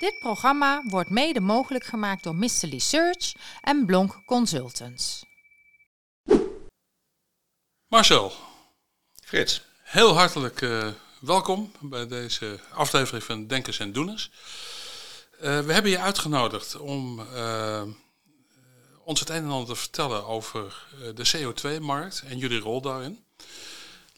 Dit programma wordt mede mogelijk gemaakt door Mr. Search en Blonk Consultants. Marcel, Frits. heel hartelijk uh, welkom bij deze aflevering van Denkers en Doeners. Uh, we hebben je uitgenodigd om uh, ons het een en ander te vertellen over de CO2-markt en jullie rol daarin.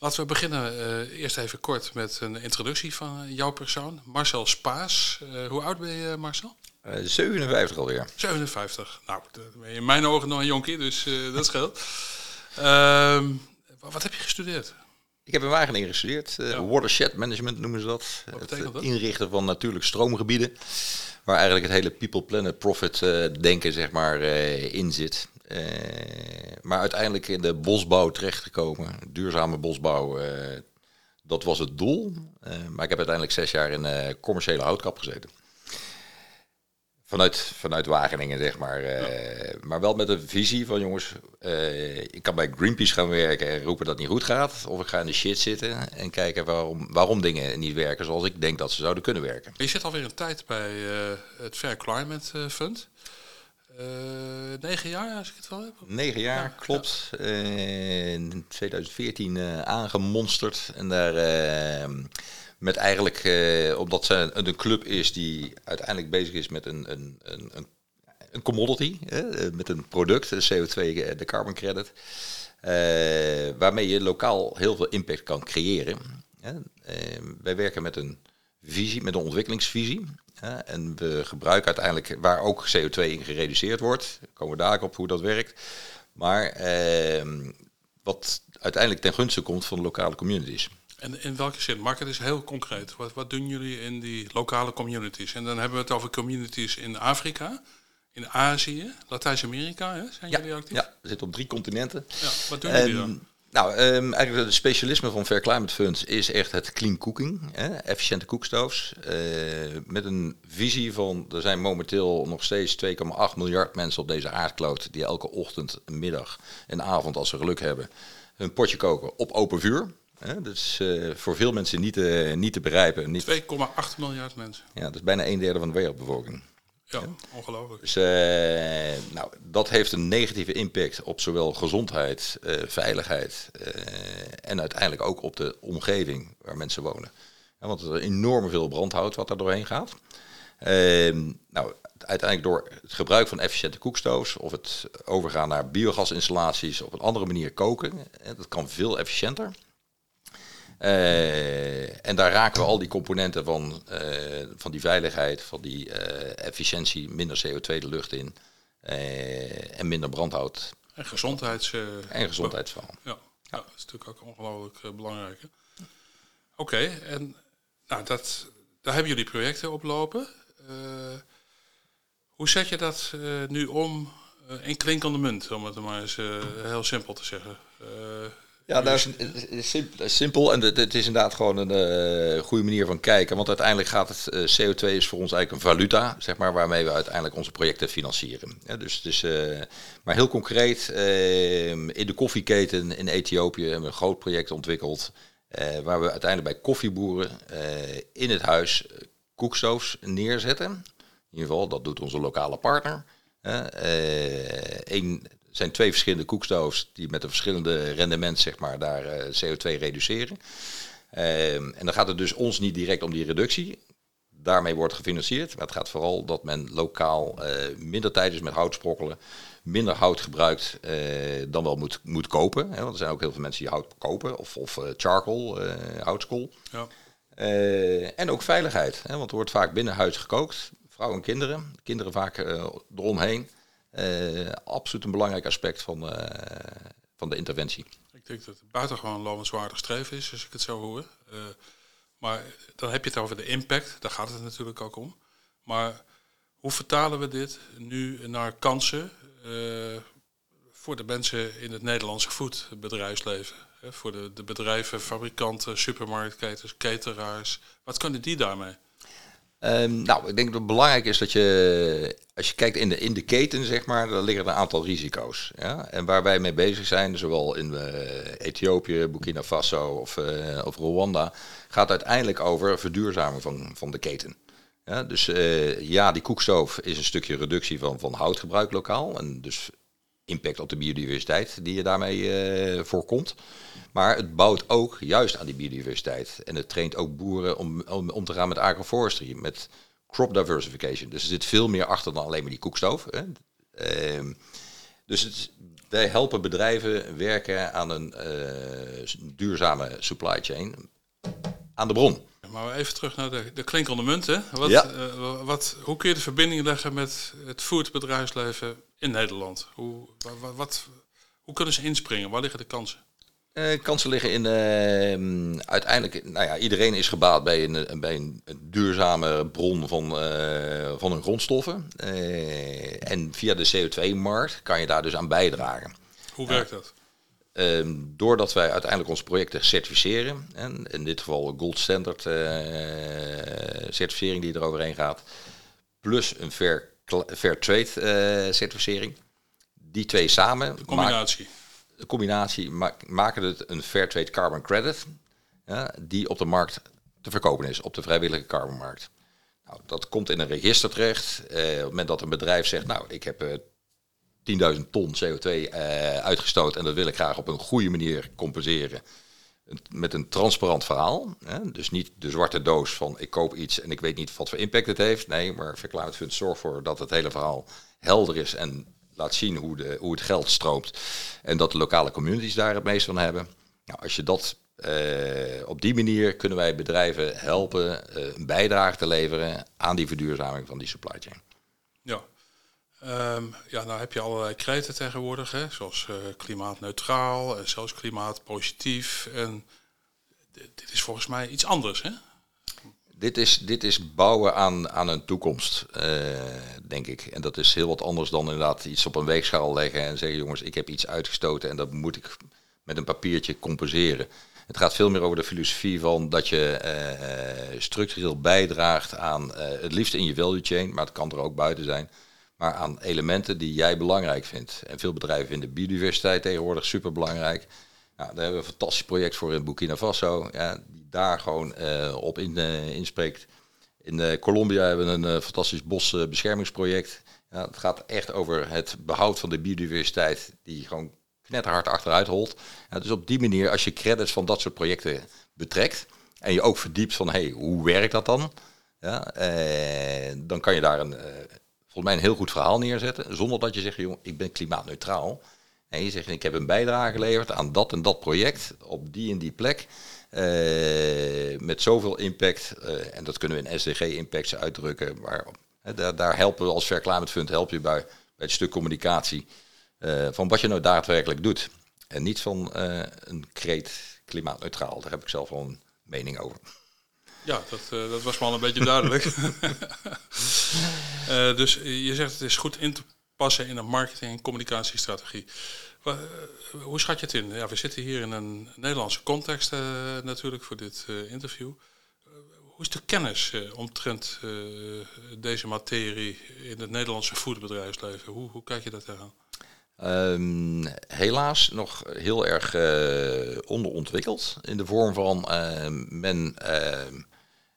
Laten we beginnen uh, eerst even kort met een introductie van jouw persoon. Marcel Spaas. Uh, hoe oud ben je, Marcel? Uh, 57 alweer. 57. Nou, ben je in mijn ogen nog een jonkie, dus dat scheelt. Ehm, wat heb je gestudeerd? Ik heb in Wageningen gestudeerd. Ja. Watershed management noemen ze dat. Wat dat? inrichten van natuurlijk stroomgebieden. Waar eigenlijk het hele people, planet, profit denken zeg maar in zit. Uh, maar uiteindelijk in de bosbouw terechtgekomen. Duurzame bosbouw, uh, dat was het doel. Uh, maar ik heb uiteindelijk zes jaar in commerciële houtkap gezeten. Vanuit, vanuit Wageningen, zeg maar. Ja. Maar wel met een visie van jongens, ik kan bij Greenpeace gaan werken en roepen dat het niet goed gaat. Of ik ga in de shit zitten en kijken waarom, waarom dingen niet werken zoals ik denk dat ze zouden kunnen werken. Je zit alweer een tijd bij het Fair Climate Fund. Uh, negen jaar, als ik het wel heb? Negen jaar, ja, klopt. Ja. Uh, in 2014 uh, aangemonsterd. En daar met eigenlijk, omdat ze een, club is die uiteindelijk bezig is met een, een, een, een commodity, met een product, de CO2, de carbon credit. waarmee je lokaal heel veel impact kan creëren. wij werken met een visie, met een ontwikkelingsvisie. En we gebruiken uiteindelijk, waar ook CO2 in gereduceerd wordt, komen we daar op hoe dat werkt. Maar eh, wat uiteindelijk ten gunste komt van de lokale communities. En in welke zin? Maak het eens heel concreet. Wat, wat doen jullie in die lokale communities? En dan hebben we het over communities in Afrika, in Azië, Latijns-Amerika. Zijn ja, jullie actief? Ja, we zitten op drie continenten. Ja, wat doen jullie dan? Nou, um, eigenlijk het specialisme van Fair Climate Funds is echt het clean cooking, hè, efficiënte koekstoofs. Uh, met een visie van, er zijn momenteel nog steeds 2,8 miljard mensen op deze aardkloot die elke ochtend, middag en avond, als ze geluk hebben, hun potje koken op open vuur. Hè. Dat is uh, voor veel mensen niet, uh, niet te begrijpen. 2,8 miljard mensen. Ja, dat is bijna een derde van de wereldbevolking. Ja, ongelooflijk. Dus uh, nou, dat heeft een negatieve impact op zowel gezondheid, uh, veiligheid uh, en uiteindelijk ook op de omgeving waar mensen wonen. Ja, want er is enorm veel brandhout wat er doorheen gaat. Ehm, nou, uiteindelijk door het gebruik van efficiënte koekstoofs of het overgaan naar biogasinstallaties op een andere manier koken, dat kan veel efficiënter. Uh, en daar raken we al die componenten van, uh, van die veiligheid, van die uh, efficiëntie, minder CO2 de lucht in en minder brandhout. En gezondheids... en gezondheidsverhaal. Ja. ja, dat is natuurlijk ook ongelooflijk belangrijk. Oké, okay, en nou, dat, daar hebben jullie projecten op lopen. hoe zet je dat nu om in klinkende munt, om het maar eens heel simpel te zeggen? Ja, dat is simpel en het is inderdaad gewoon een uh, goede manier van kijken. Want uiteindelijk gaat het, uh, CO2 is voor ons eigenlijk een valuta, zeg maar, waarmee we uiteindelijk onze projecten financieren. Ja, dus, dus, uh, maar heel concreet, in de koffieketen in Ethiopië hebben we een groot project ontwikkeld. waar we uiteindelijk bij koffieboeren in het huis koekstoofs neerzetten. In ieder geval, dat doet onze lokale partner. Eén zijn twee verschillende koekstoofs die met een verschillende rendement zeg maar, daar uh, CO2 reduceren. Uh, en dan gaat het dus ons niet direct om die reductie. Daarmee wordt gefinancierd. Maar het gaat vooral dat men lokaal uh, minder tijd is met houtsprokkelen. Minder hout gebruikt dan wel moet, moet kopen. Hè, want er zijn ook heel veel mensen die hout kopen. Of, of charcoal, houtskool. Ja. en ook veiligheid. Hè, want er wordt vaak binnen huis gekookt. Vrouwen en kinderen. Kinderen vaak eromheen. Uh, absoluut een belangrijk aspect van, uh, van de interventie. Ik denk dat het buitengewoon lovenswaardig streven is, als ik het zo hoor. Uh, maar dan heb je het over de impact, daar gaat het natuurlijk ook om. Maar hoe vertalen we dit nu naar kansen voor de mensen in het Nederlandse voedbedrijfsleven? Voor de, de bedrijven, fabrikanten, supermarktketens, cateraars. Wat kunnen die daarmee? Um, nou, ik denk dat het belangrijk is dat je, als je kijkt in de, in de keten, zeg maar, dan liggen een aantal risico's. Ja? En waar wij mee bezig zijn, zowel in uh, Ethiopië, Burkina Faso of, uh, of Rwanda, gaat uiteindelijk over verduurzaming van, van de keten. Ja, dus eh, ja, die koekstoof is een stukje reductie van, van houtgebruik lokaal. En dus impact op de biodiversiteit die je daarmee eh, voorkomt. Maar het bouwt ook juist aan die biodiversiteit. En het traint ook boeren om, om, om te gaan met agroforestry, met crop diversification. Dus er zit veel meer achter dan alleen maar die koekstoof. Hè. Ehm, dus het, wij helpen bedrijven werken aan een uh, duurzame supply chain aan de bron. Maar even terug naar de, de klinkende munt. Hè? Wat, ja. uh, wat, hoe kun je de verbinding leggen met het foodbedrijfsleven in Nederland? Hoe, wat, wat, hoe kunnen ze inspringen? Waar liggen de kansen? Uh, kansen liggen in uh, uiteindelijk, nou ja, iedereen is gebaat bij een, bij een duurzame bron van, uh, van hun grondstoffen. en via de CO2-markt kan je daar dus aan bijdragen. Hoe werkt dat? Ehm, doordat wij uiteindelijk onze projecten certificeren, en in dit geval Gold Standard certificering die er overheen gaat, plus een Fair, fair Trade certificering, die twee samen. De combinatie de combinatie maken het een Fairtrade Carbon Credit, ja, die op de markt te verkopen is, op de vrijwillige carbonmarkt. Nou, dat komt in een register terecht. Eh, op het moment dat een bedrijf zegt, nou, ik heb eh, 10.000 ton CO2 eh, uitgestoten en dat wil ik graag op een goede manier compenseren. Met een transparant verhaal. Hè? Dus niet de zwarte doos van ik koop iets en ik weet niet wat voor impact het heeft. Nee, maar Verklaard Fund zorgt voor dat het hele verhaal helder is en laat zien hoe, de, hoe het geld stroomt. En dat de lokale communities daar het meest van hebben. Nou, als je dat uh, op die manier kunnen wij bedrijven helpen uh, een bijdrage te leveren aan die verduurzaming van die supply chain. Um, ja nou heb je allerlei kreten tegenwoordig, hè, zoals uh, klimaatneutraal en zelfs klimaatpositief. En dit is volgens mij iets anders, hè? Dit is, dit is bouwen aan, aan een toekomst, uh, denk ik. En dat is heel wat anders dan inderdaad iets op een weegschaal leggen en zeggen: jongens, ik heb iets uitgestoten en dat moet ik met een papiertje compenseren. Het gaat veel meer over de filosofie van dat je uh, structureel bijdraagt aan, het liefst in je value chain, maar het kan er ook buiten zijn, maar aan elementen die jij belangrijk vindt. En veel bedrijven vinden biodiversiteit tegenwoordig super belangrijk. Nou, daar hebben we een fantastisch project voor in Burkina Faso. Ja, die daar gewoon uh, op in, uh, inspreekt. In uh, Colombia hebben we een fantastisch bosbeschermingsproject. Ja, het gaat echt over het behoud van de biodiversiteit die gewoon knetterhard achteruit holt. Ja, dus op die manier, als je credits van dat soort projecten betrekt en je ook verdiept van hey, hoe werkt dat dan? Ja, dan kan je daar een, volgens mij een heel goed verhaal neerzetten. Zonder dat je zegt, joh, ik ben klimaatneutraal. En je zegt, ik heb een bijdrage geleverd aan dat en dat project op die en die plek. Uh, met zoveel impact. Uh, en dat kunnen we in SDG-impacts uitdrukken. Maar uh, daar, daar, helpen we als Fair Climate Fund help je bij, bij het stuk communicatie. van wat je nou daadwerkelijk doet. En niet van een kreet klimaatneutraal. Daar heb ik zelf wel een mening over. Ja, dat, dat was wel een beetje duidelijk. dus je zegt het is goed in te passen in een marketing- en communicatiestrategie. Eh, hoe schat je het in? Ja, we zitten hier in een Nederlandse context uh, natuurlijk voor dit interview. hoe is de kennis omtrent deze materie in het Nederlandse voederbedrijfsleven? Hoe, hoe kijk je dat aan? Um, helaas nog heel erg onderontwikkeld. In de vorm van men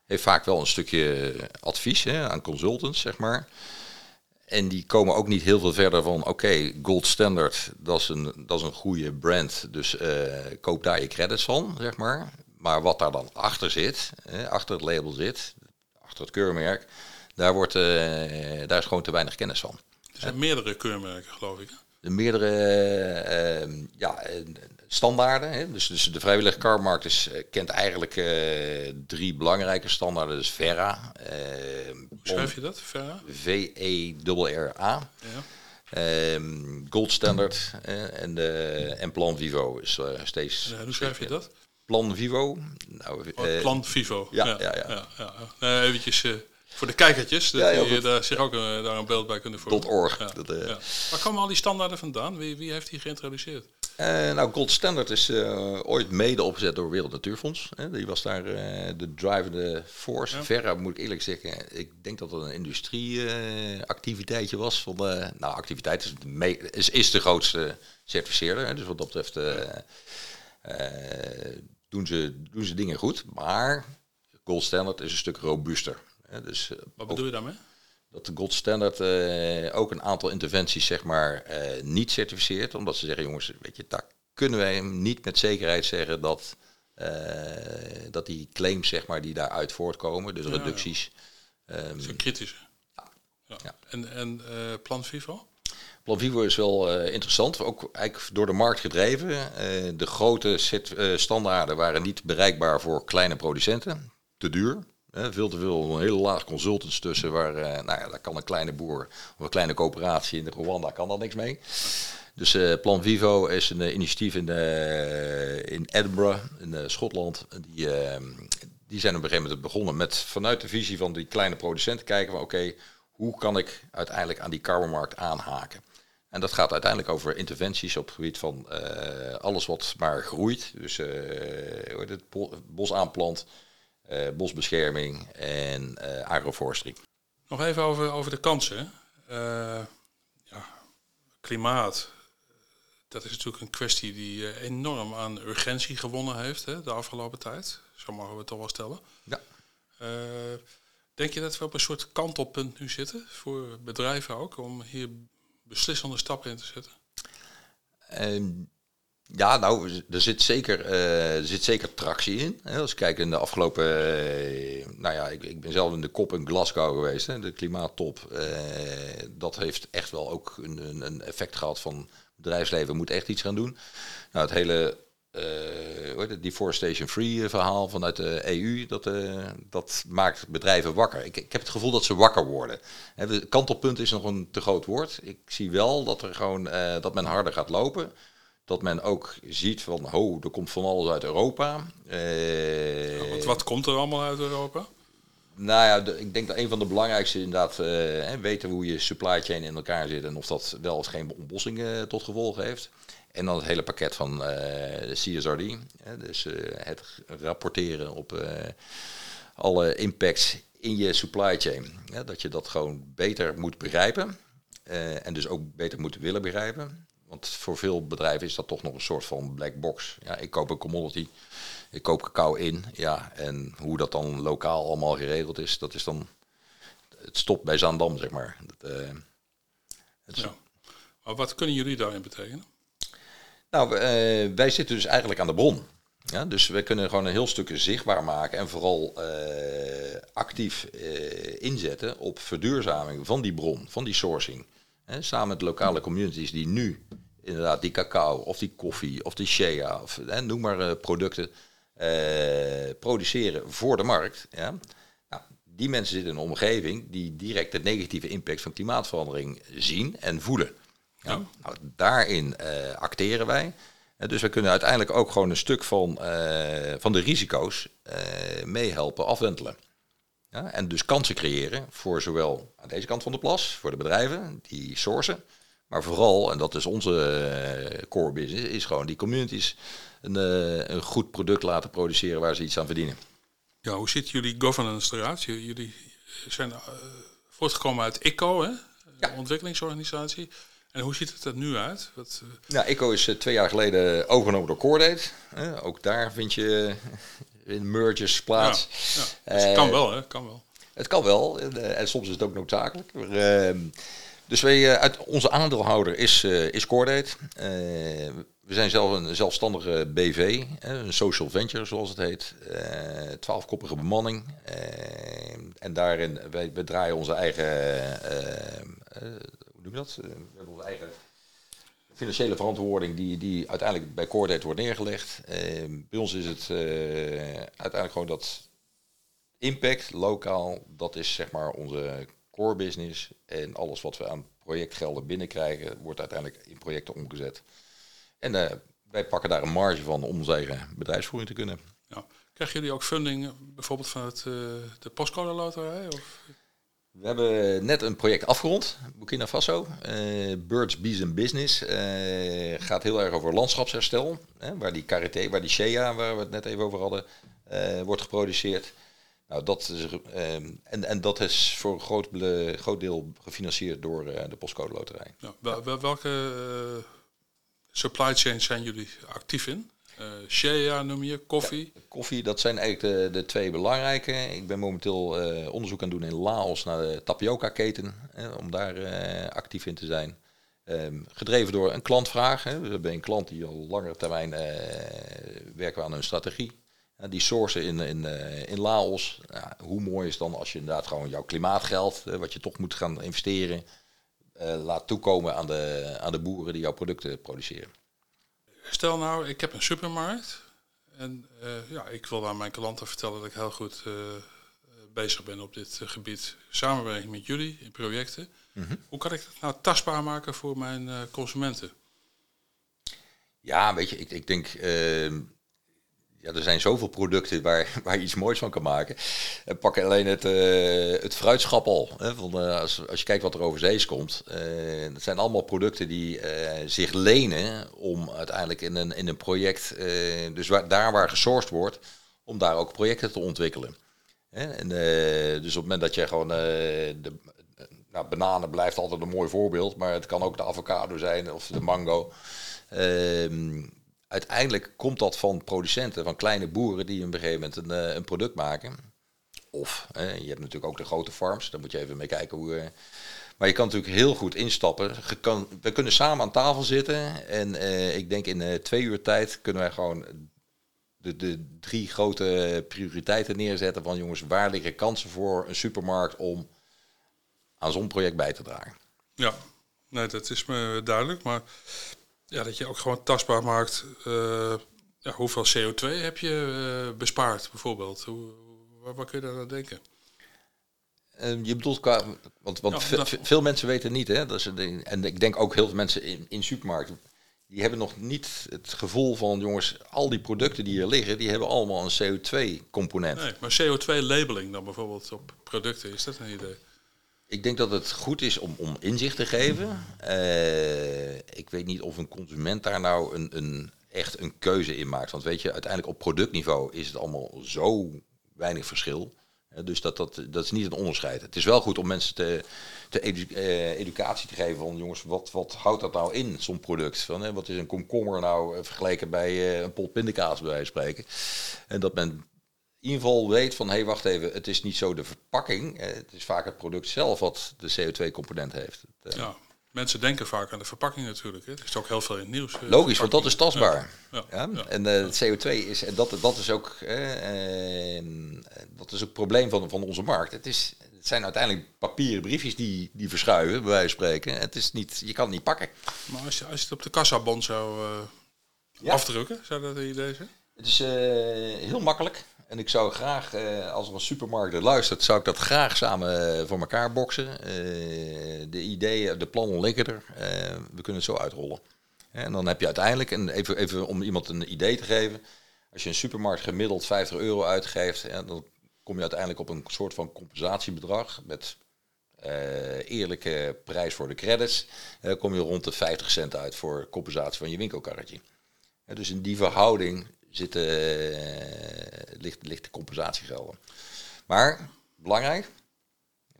heeft vaak wel een stukje advies hè, aan consultants, zeg maar. En die komen ook niet heel veel verder van, oké, Gold Standard, dat is een, dat is een goede brand, dus uh, koop daar je credits van, zeg maar. Maar wat daar dan achter zit, achter het label zit, achter het keurmerk, daar, wordt, uh, daar is gewoon te weinig kennis van. Er zijn meerdere keurmerken, geloof ik. De meerdere uh, ja, standaarden. Hè. Dus, dus de vrijwillige carmarkt is, eh, kent eigenlijk uh, drie belangrijke standaarden. Dus Verra. Uh, Hoe schrijf je dat, Verra? V-E-R-R-A. Ja. Um, Gold Standard en, de, en Plan Vivo is steeds... hoe schrijf je dat? Plan Vivo. Nou, oh, Plan Vivo. Ja, ja, ja. ja. ja, ja. eventjes... Voor de kijkertjes, dat ja, die daar zich ook daar een beeld bij kunnen vormen. .org. Ja, dat, uh... ja. Waar komen al die standaarden vandaan? Wie, wie heeft die geïntroduceerd? Uh, nou, Gold Standard is uh, ooit mede opgezet door Wereld Natuurfonds. Hè. Die was daar uh, de drivende force. Ja. Verra moet ik eerlijk zeggen, ik denk dat het een industrieactiviteitje was. Van, nou, activiteit is, de is, is de grootste certificeerder. Hè. Dus wat dat betreft doen, ze, doen ze dingen goed. Maar Gold Standard is een stuk robuuster. Dus, Wat bedoel je daarmee? Dat de gold standard ook een aantal interventies zeg maar niet certificeert. Omdat ze zeggen, jongens, weet je, daar kunnen wij hem niet met zekerheid zeggen dat, dat die claims zeg maar, die daaruit voortkomen, dus reducties. Ja. Um, dat kritische. Ja. ja. En, en Plan Vivo? Plan Vivo is wel interessant, ook eigenlijk door de markt gedreven. De grote standaarden waren niet bereikbaar voor kleine producenten. Te duur. Veel te veel, een hele laag consultants tussen. Waar, nou ja, daar kan een kleine boer of een kleine coöperatie in de Rwanda kan daar niks mee. Dus Plan Vivo is een initiatief in, in Edinburgh, in Schotland. Die, die zijn op een gegeven moment begonnen met vanuit de visie van die kleine producenten kijken van oké, hoe kan ik uiteindelijk aan die carbonmarkt aanhaken? En dat gaat uiteindelijk over interventies op het gebied van alles wat maar groeit. Dus het bos aanplant, bosbescherming en agroforestry. Nog even over, over de kansen. ja, klimaat, dat is natuurlijk een kwestie die enorm aan urgentie gewonnen heeft hè, de afgelopen tijd. Zo mogen we het toch wel stellen. Ja. denk je dat we op een soort kantelpunt nu zitten voor bedrijven ook om hier beslissende stappen in te zetten? Ehm, ja, nou, er zit zeker, uh, er zit zeker tractie in. Als ik kijk in de afgelopen... Uh, nou ja, ik, ik ben zelf in de kop in Glasgow geweest, hè, de klimaattop. Uh, dat heeft echt wel ook een, een effect gehad van... bedrijfsleven moet echt iets gaan doen. Nou, het hele uh, deforestation free eh, verhaal vanuit de EU, dat, dat maakt bedrijven wakker. Ik, ik heb het gevoel dat ze wakker worden. Kantelpunt is nog een te groot woord. Ik zie wel dat er gewoon dat men harder gaat lopen. Dat men ook ziet van, ho, er komt van alles uit Europa. Ja, wat, wat komt er allemaal uit Europa? Nou ja, de, ik denk dat een van de belangrijkste inderdaad uh, weten hoe je supply chain in elkaar zit en of dat wel of geen ontbossing uh, tot gevolg heeft. En dan het hele pakket van CSRD. Dus het rapporteren op alle impacts in je supply chain. Dat je dat gewoon beter moet begrijpen. en dus ook beter moet willen begrijpen. Want voor veel bedrijven is dat toch nog een soort van black box. Ja, ik koop een commodity, ik koop cacao in. Ja, en hoe dat dan lokaal allemaal geregeld is, dat is dan... Het stopt bij Zaandam, zeg maar. Dat, het ja. Maar wat kunnen jullie daarin betekenen? Nou, uh, wij zitten dus eigenlijk aan de bron. Ja, dus we kunnen gewoon een heel stuk zichtbaar maken en vooral uh, actief uh, inzetten op verduurzaming van die bron, van die sourcing. Samen met lokale communities die nu inderdaad die cacao of die koffie of die shea of noem maar producten produceren voor de markt. Ja. Nou, die mensen zitten in een omgeving die direct de negatieve impact van klimaatverandering zien en voelen. Ja. Nou, daarin uh, acteren wij. Uh, dus we kunnen uiteindelijk ook gewoon een stuk van, uh, van de risico's meehelpen afwentelen. Ja, en dus kansen creëren voor zowel aan deze kant van de plas, voor de bedrijven die sourcen, maar vooral, en dat is onze core business, is gewoon die communities een, een goed product laten produceren waar ze iets aan verdienen. Ja, hoe ziet jullie governance eruit? Jullie zijn voortgekomen uit ICO, hè? Ja. ontwikkelingsorganisatie. En hoe ziet het er nu uit? Wat, uh... Nou, ICO is uh, twee jaar geleden overgenomen door Cordate. Ook daar vind je in mergers plaats. Ja, ja. Dus het kan wel, hè? Kan wel. Het kan wel. en soms is het ook noodzakelijk. Maar, ehm, dus wij, uit, onze aandeelhouder is, is Cordate. we zijn zelf een zelfstandige BV, een social venture zoals het heet. Twaalfkoppige bemanning. en daarin, wij, wij draaien onze eigen hoe noem dat? Eh, we hebben onze eigen financiële verantwoording die, die uiteindelijk bij Coordate wordt neergelegd. Ehm, bij ons is het uh, uiteindelijk gewoon dat impact lokaal, dat is zeg maar onze core business. En alles wat we aan projectgelden binnenkrijgen, wordt uiteindelijk in projecten omgezet. En uh, wij pakken daar een marge van om onze eigen bedrijfsvoering te kunnen. Ja. Krijgen jullie ook funding bijvoorbeeld van het, uh, de postcode loterij? Of? We hebben net een project afgerond, Burkina Faso. Uh, Birds, Bees and Business. Uh, gaat heel erg over landschapsherstel. Hè, waar die karité, waar die shea, waar we het net even over hadden, uh, wordt geproduceerd. Nou, dat is, en, en dat is voor een groot, groot deel gefinancierd door de Postcode Loterij. Wel, welke supply chains zijn jullie actief in? Shea noem je, koffie. Koffie, dat zijn eigenlijk de, de twee belangrijke. Ik ben momenteel uh, onderzoek aan het doen in Laos naar de tapioca-keten, om daar uh, actief in te zijn. Um, gedreven door een klantvraag. Hè. We hebben een klant die al langere termijn werken aan een strategie. die sourcen in, in, in Laos. Hoe mooi is dan als je inderdaad gewoon jouw klimaatgeld, wat je toch moet gaan investeren, laat toekomen aan de, aan de boeren die jouw producten produceren. Stel nou, ik heb een supermarkt en uh, ja, ik wil aan mijn klanten vertellen dat ik heel goed uh, bezig ben op dit uh, gebied. Samenwerking met jullie in projecten. -hmm. Hoe kan ik dat nou tastbaar maken voor mijn consumenten? Ja, weet je, ik, ik denk ehm, ja, er zijn zoveel producten waar, waar je iets moois van kan maken. En pak alleen het, uh, het fruitschap al. Hè, van, uh, als, als je kijkt wat er overzees komt. Uh, dat zijn allemaal producten die zich lenen om uiteindelijk in een, in een project, dus waar, daar waar gesourced wordt, om daar ook projecten te ontwikkelen. Hè? En, dus op het moment dat je gewoon de, nou, bananen blijft altijd een mooi voorbeeld, maar het kan ook de avocado zijn of de mango. Ehm, uiteindelijk komt dat van producenten, van kleine boeren die op een gegeven moment een, eh, product maken. Of je hebt natuurlijk ook de grote farms, daar moet je even mee kijken hoe. Uh, maar je kan natuurlijk heel goed instappen. kan, we kunnen samen aan tafel zitten en uh, ik denk in twee uur tijd kunnen wij gewoon de, de drie grote prioriteiten neerzetten van jongens, waar liggen kansen voor een supermarkt om aan zo'n project bij te dragen. Ja, nee, dat is me duidelijk. Maar ja, dat je ook gewoon tastbaar maakt. Uh, ja, hoeveel CO2 heb je uh, bespaard bijvoorbeeld? Hoe, waar, waar, kun je daar aan denken? Uh, je bedoelt qua, want, want ja, veel mensen weten niet, hè, dat is een, en ik denk ook heel veel mensen in, in supermarkten, die hebben nog niet het gevoel van, jongens, al die producten die hier liggen, die hebben allemaal een CO2-component. Nee, maar CO2-labeling dan bijvoorbeeld op producten, is dat een idee? Ik denk dat het goed is om, om inzicht te geven. Uh, ik weet niet of een consument daar nou een, een, echt een keuze in maakt. Want weet je, uiteindelijk op productniveau is het allemaal zo weinig verschil. Uh, dus dat, dat, dat is niet een onderscheid. Het is wel goed om mensen te, te uh, educatie te geven van jongens, wat, wat houdt dat nou in, zo'n product? Van, wat is een komkommer nou vergeleken bij een pot pindakaas bij wijze van spreken? En dat men ieder geval weet van, hé, hey, wacht even, het is niet zo de verpakking. Eh, het is vaak het product zelf wat de CO2-component heeft. Eh, ja, mensen denken vaak aan de verpakking natuurlijk. Hè. Er is ook heel veel in het nieuws. Eh, Logisch, want dat is tastbaar. Ja, ja, En het CO2 is, en dat, dat is ook, eh, dat is ook het probleem van, van onze markt. Het, is, het zijn uiteindelijk papieren briefjes die, die verschuiven, bij wijze van spreken. Het is niet, je kan het niet pakken. Maar als je, als je het op de kassabon zou uh, afdrukken, zou dat een idee zijn? Het is uh, heel makkelijk. En ik zou graag, eh, als er een supermarkt luistert, zou ik dat graag samen eh, voor elkaar boksen. Eh, de ideeën, de plannen liggen er. we kunnen het zo uitrollen. En dan heb je uiteindelijk, en even, even om iemand een idee te geven, als je een supermarkt gemiddeld 50 euro uitgeeft, dan kom je uiteindelijk op een soort van compensatiebedrag met eerlijke prijs voor de credits. Dan kom je rond de 50 cent uit voor compensatie van je winkelkarretje. dus in die verhouding zit, uh, ligt, ligt de compensatiegelden. Maar belangrijk,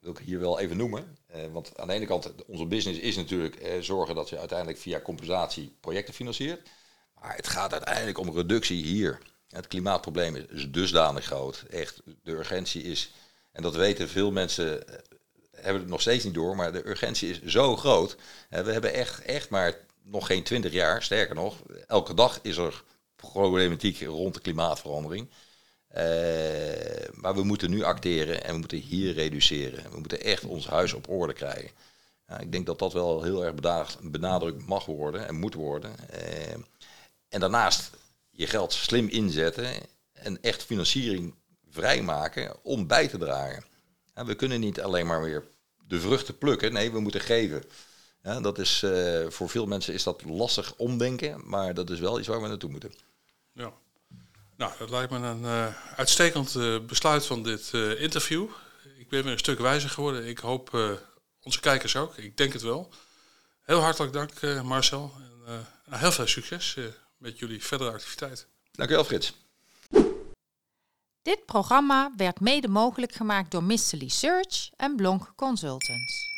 wil ik hier wel even noemen. Uh, want aan de ene kant, onze business is natuurlijk uh, zorgen dat je uiteindelijk via compensatie projecten financiert. Maar het gaat uiteindelijk om reductie hier. Het klimaatprobleem is dusdanig groot. Echt, de urgentie is, en dat weten veel mensen, hebben het nog steeds niet door, maar de urgentie is zo groot. we hebben echt, echt maar nog geen twintig jaar, sterker nog, elke dag is er problematiek rond de klimaatverandering. Uh, maar we moeten nu acteren en we moeten hier reduceren. We moeten echt ons huis op orde krijgen. ik denk dat dat wel heel erg benadrukt mag worden en moet worden. Uh, en daarnaast je geld slim inzetten en echt financiering vrijmaken om bij te dragen. we kunnen niet alleen maar weer de vruchten plukken. Nee, we moeten geven. Ja, dat is, uh, voor veel mensen is dat lastig omdenken, maar dat is wel iets waar we naartoe moeten. Ja. Nou, dat lijkt me een uh, uitstekend uh, besluit van dit interview. Ik ben weer een stuk wijzer geworden. Ik hoop onze kijkers ook. Ik denk het wel. Heel hartelijk dank Marcel. En, nou, heel veel succes met jullie verdere activiteit. Dank u wel Frits. Dit programma werd mede mogelijk gemaakt door Missely Search en Blonk Consultants.